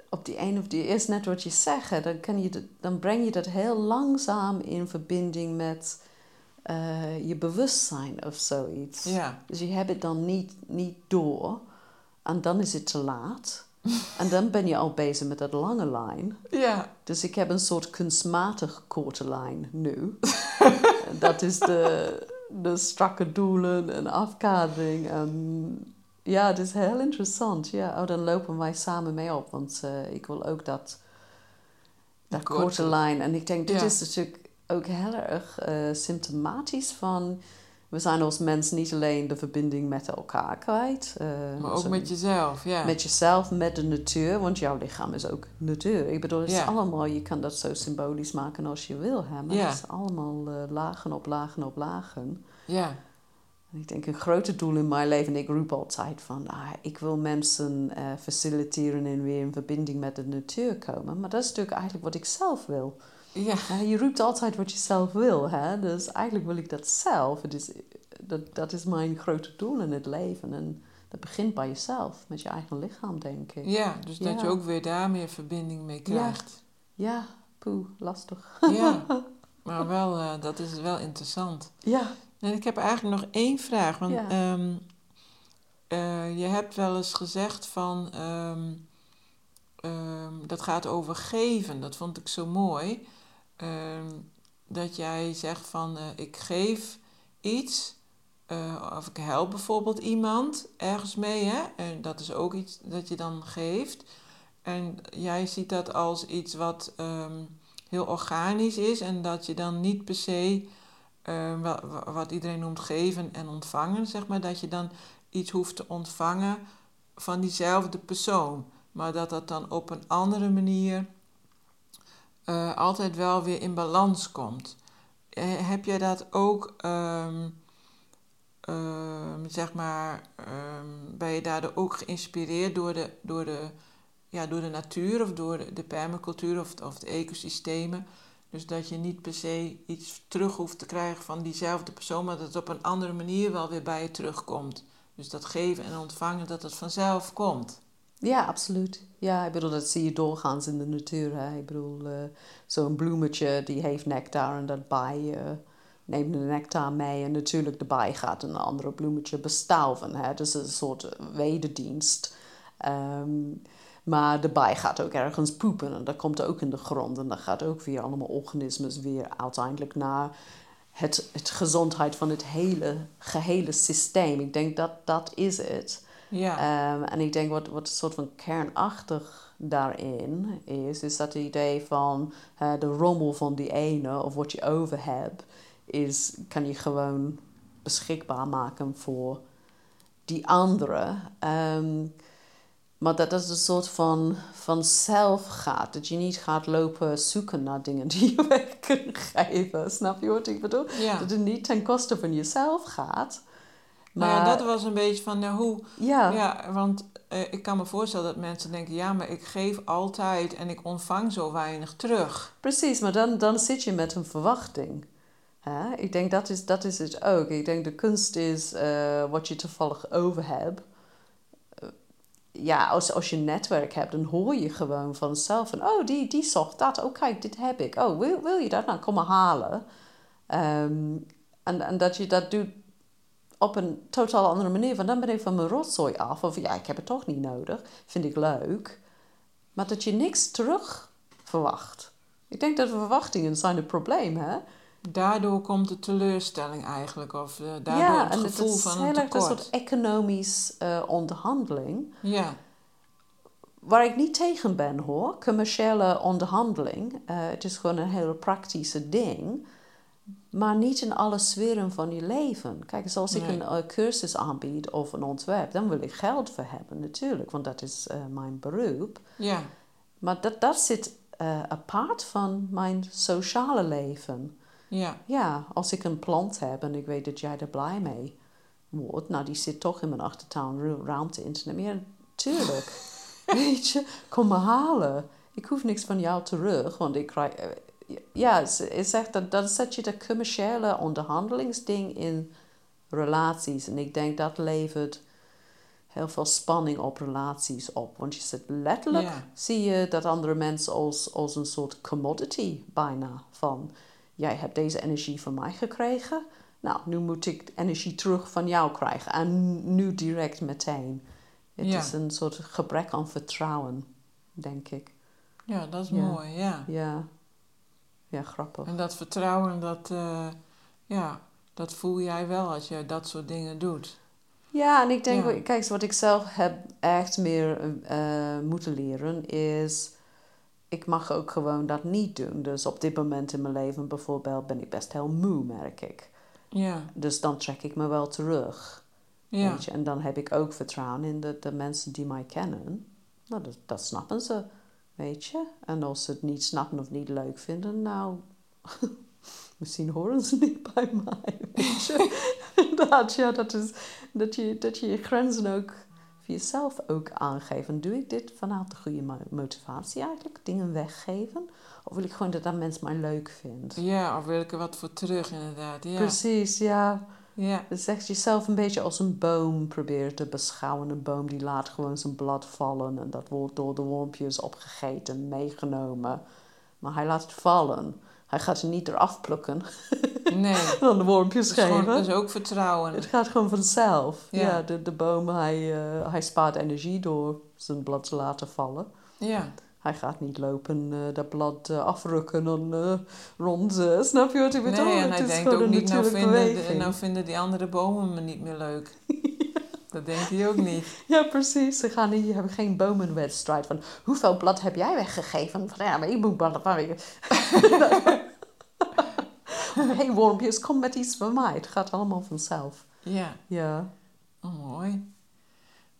op die een of die is net wat je zegt, dan, kan je dan breng je dat heel langzaam in verbinding met eh, je bewustzijn of zoiets. ja, Dus je hebt het dan niet, niet door en dan is het te laat. en dan ben je al bezig met dat lange lijn. ja, Dus ik heb een soort kunstmatig korte lijn nu. dat is de, de strakke doelen en afkadering. En ja, het is heel interessant. Ja, oh, dan lopen wij samen mee op. Want eh, ik wil ook dat, dat korte- korte lijn. En ik denk, dit Ja. is natuurlijk ook heel erg eh, symptomatisch van... We zijn als mens niet alleen de verbinding met elkaar kwijt. eh, maar ook met jezelf, ja. met jezelf, met de natuur, want jouw lichaam is ook natuur. Ik bedoel, het is Ja. allemaal, je kan dat zo symbolisch maken als je wil, hè, maar Ja. het is allemaal eh, lagen op lagen op lagen. Ja, En ik denk een grote doel in mijn leven, en ik roep altijd van, ah, ik wil mensen faciliteren en weer in verbinding met de natuur komen. Maar dat is natuurlijk eigenlijk wat ik zelf wil. Ja, je roept altijd wat je zelf wil, hè? dus eigenlijk wil ik dat zelf. Het is, dat, dat is mijn grote doel in het leven. En dat begint bij jezelf, met je eigen lichaam, denk ik. ja. Dus dat je Ja. ook weer daar meer verbinding mee krijgt. Ja, poeh, lastig. Ja, maar wel, eh, dat is wel interessant. Ja, En ik heb eigenlijk nog één vraag. Want Ja. ehm, eh, je hebt wel eens gezegd van. ehm, dat gaat over geven. Dat vond ik zo mooi. Ehm, dat jij zegt van. eh, ik geef iets. eh, of ik help bijvoorbeeld iemand ergens mee. Hè? En dat is ook iets dat je dan geeft. En jij ziet dat als iets wat ehm, heel organisch is. En dat je dan niet per se. eh, wa- wa- wat iedereen noemt geven en ontvangen, zeg maar. Dat je dan iets hoeft te ontvangen van diezelfde persoon. Maar dat dat dan op een andere manier eh, altijd wel weer in balans komt. Eh, heb jij dat ook, ehm, ehm, zeg maar, ehm, ben je daardoor ook geïnspireerd door de, door de, ja, door de natuur of door de, de permacultuur of, of de ecosystemen? Dus dat je niet per se iets terug hoeft te krijgen van diezelfde persoon, maar dat het op een andere manier wel weer bij je terugkomt. Dus dat geven en ontvangen, dat het vanzelf komt. Ja, absoluut. Ja, ik bedoel, dat zie je doorgaans in de natuur. Hè? Ik bedoel, eh, zo'n bloemetje die heeft nectar en dat bij eh, neemt de nectar mee. En natuurlijk de bij gaat een andere bloemetje bestauwen. Hè? Dus een soort wederdienst. Ehm, maar de bij gaat ook ergens poepen en dat komt ook in de grond. En dat gaat ook weer allemaal organismes weer uiteindelijk naar het, het gezondheid van het hele gehele systeem. Ik denk dat dat is het. Ja, Ehm, en ik denk wat, wat soort van kernachtig daarin is, is dat het idee van de rommel van die ene of wat je over hebt, is, kan je gewoon beschikbaar maken voor die andere. Ehm, maar dat dat een soort van, van zelf gaat. Dat je niet gaat lopen zoeken naar dingen die je weg kunnen geven. Snap je wat ik bedoel? ja. Dat het niet ten koste van jezelf gaat. Nou ja, Maar dat was een beetje van, nou, hoe... ja, Ja, want eh, ik kan me voorstellen dat mensen denken... ja, maar ik geef altijd en ik ontvang zo weinig terug. Precies, maar dan, dan zit je met een verwachting. Hè? Ik denk dat is, dat is het ook. Ik denk de kunst is eh, wat je toevallig over hebt. Eh, ja, als, als je een netwerk hebt, dan hoor je gewoon vanzelf van... oh, die, die zocht dat. Oh, kijk, dit heb ik. Oh, wil, wil je dat? Nou, kom maar halen. Ehm, en, en dat je dat doet op een totaal andere manier. Van dan ben ik van mijn rotzooi af. Of ja, ik heb het toch niet nodig. Vind ik leuk. Maar dat je niks terug verwacht. Ik denk dat verwachtingen zijn het probleem, hè? Daardoor komt de teleurstelling eigenlijk. Of eh, daardoor ja, het gevoel het is van heel een erg een tekort. soort economisch eh, onderhandeling. Ja, Waar ik niet tegen ben hoor, commerciële onderhandeling. eh, het is gewoon een heel praktische ding. Maar niet in alle sferen van je leven. Kijk, zoals ik een eh, cursus aanbied of een ontwerp, dan wil ik geld voor hebben natuurlijk, want dat is eh, mijn beroep. ja, Maar dat, dat zit eh, apart van mijn sociale leven. ja, Ja, als ik een plant heb en ik weet dat jij er blij mee wordt, nou die zit toch in mijn achtertuin ru- ruimte in te nemen. Ja, tuurlijk. weet je, kom maar halen. Ik hoef niks van jou terug, want ik krijg. Ja, is echt dat, dan zet je de commerciële onderhandelingsding in relaties. En ik denk dat levert heel veel spanning op relaties op. Want je zit letterlijk, Ja. zie je dat andere mensen als, als een soort commodity bijna. Van, jij hebt deze energie van mij gekregen. Nou, nu moet ik energie terug van jou krijgen. En nu direct meteen. Het Ja. is een soort gebrek aan vertrouwen, denk ik. ja, dat is Ja. mooi, ja. Ja, ja grappig. En dat vertrouwen, dat, eh, ja, dat voel jij wel als je dat soort dingen doet. Ja, en ik denk, Ja. kijk, wat ik zelf heb echt meer eh, moeten leren is, ik mag ook gewoon dat niet doen. Dus op dit moment in mijn leven bijvoorbeeld ben ik best heel moe, merk ik. Ja, Dus dan trek ik me wel terug. ja, Weet je? En dan heb ik ook vertrouwen in de, de mensen die mij kennen. Nou, dat, dat snappen ze, weet je. En als ze het niet snappen of niet leuk vinden, nou, misschien horen ze niet bij mij, weet je. Inderdaad, ja, dat is dat je, dat je je grenzen ook voor jezelf ook aangeeft. En doe ik dit vanuit de goede mo- motivatie eigenlijk? Dingen weggeven? Of wil ik gewoon dat dat mensen mij leuk vindt? ja, of wil ik er wat voor terug inderdaad, ja. Precies, ja. Ja, Dus echt jezelf een beetje als een boom proberen te beschouwen. Een boom die laat gewoon zijn blad vallen en dat wordt door de wormpjes opgegeten, meegenomen. Maar hij laat het vallen. Hij gaat het niet eraf plukken. Nee. dan de wormpjes Dat is, gewoon, geven. dat is ook vertrouwen. Het gaat gewoon vanzelf. Ja. Ja, de, de boom, hij, eh, hij spaart energie door zijn blad te laten vallen. Ja. Hij gaat niet lopen eh, dat blad eh, afrukken en eh, rond. snap je wat ik bedoel? Nee, en hij denkt ook niet, nou vinden, de- nou vinden die andere bomen me niet meer leuk. Dat denkt hij ook niet. Ja, precies. Ze gaan niet, hebben geen bomenwedstrijd van hoeveel blad heb jij weggegeven? Van, ja, maar ik moet blad van hey wormpjes, kom met iets van mij. Het gaat allemaal vanzelf. Ja, Ja. oh, mooi.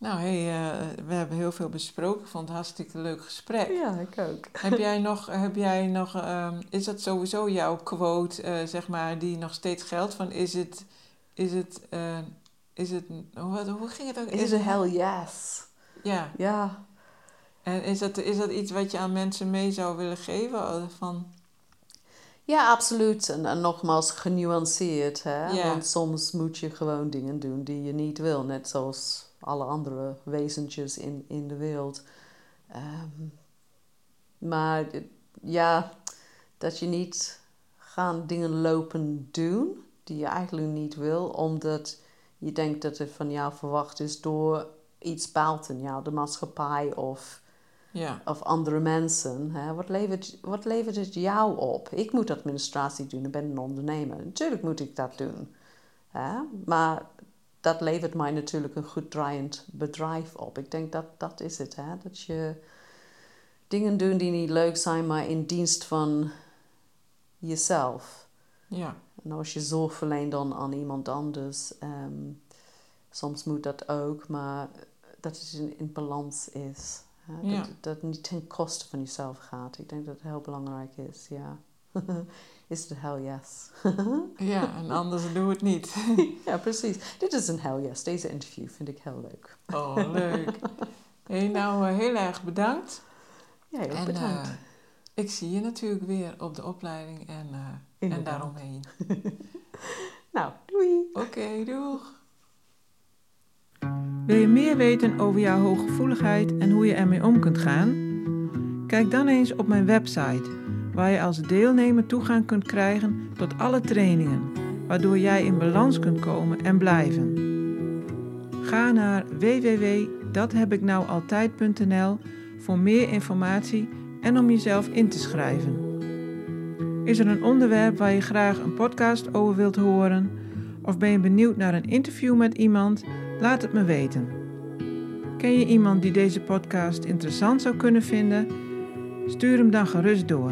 Nou, hey, eh, we hebben heel veel besproken. Ik vond het een hartstikke leuk gesprek. Ja, ik ook. Heb jij nog, heb jij nog ehm, is dat sowieso jouw quote, eh, zeg maar, die nog steeds geldt? Van is het, is het, eh, is het, hoe, hoe ging het ook? Is het hell yes? Ja, Ja. en is dat, is dat iets wat je aan mensen mee zou willen geven? Van, Ja, absoluut. En, en nogmaals, genuanceerd. Hè? Ja. Want soms moet je gewoon dingen doen die je niet wil. Net zoals alle andere wezentjes in, in de wereld. Ehm, maar ja, dat je niet gaan dingen lopen doen die je eigenlijk niet wil. Omdat je denkt dat het van jou verwacht is door iets buiten jou. De maatschappij of ja, of andere mensen. Hè? Wat, levert, wat levert het jou op? Ik moet administratie doen, ik ben een ondernemer. Natuurlijk moet ik dat doen. Hè? Maar dat levert mij natuurlijk een goed draaiend bedrijf op. Ik denk dat dat is het. Hè? Dat je dingen doet die niet leuk zijn, maar in dienst van jezelf. ja, En als je zorg verleent dan aan iemand anders, ehm, soms moet dat ook, maar dat het in, in balans is. hè. Ja. Dat, dat het niet ten koste van jezelf gaat. Ik denk dat het heel belangrijk is, ja. is het hell yes? ja, en anders doe het niet. ja, precies. Dit is een hell yes. Deze interview vind ik heel leuk. Oh, leuk. hey, nou, eh, heel erg bedankt. Jij ook En bedankt. eh, ik zie je natuurlijk weer op de opleiding en, eh, en daaromheen. nou, doei! Oké, doeg. Wil je meer weten over jouw hooggevoeligheid en hoe je ermee om kunt gaan? Kijk dan eens op mijn website, waar je als deelnemer toegang kunt krijgen tot alle trainingen, waardoor jij in balans kunt komen en blijven. Ga naar www.dathebiknoualtijd.nl voor meer informatie en om jezelf in te schrijven. Is er een onderwerp waar je graag een podcast over wilt horen? Of ben je benieuwd naar een interview met iemand? Laat het me weten. Ken je iemand die deze podcast interessant zou kunnen vinden? Stuur hem dan gerust door.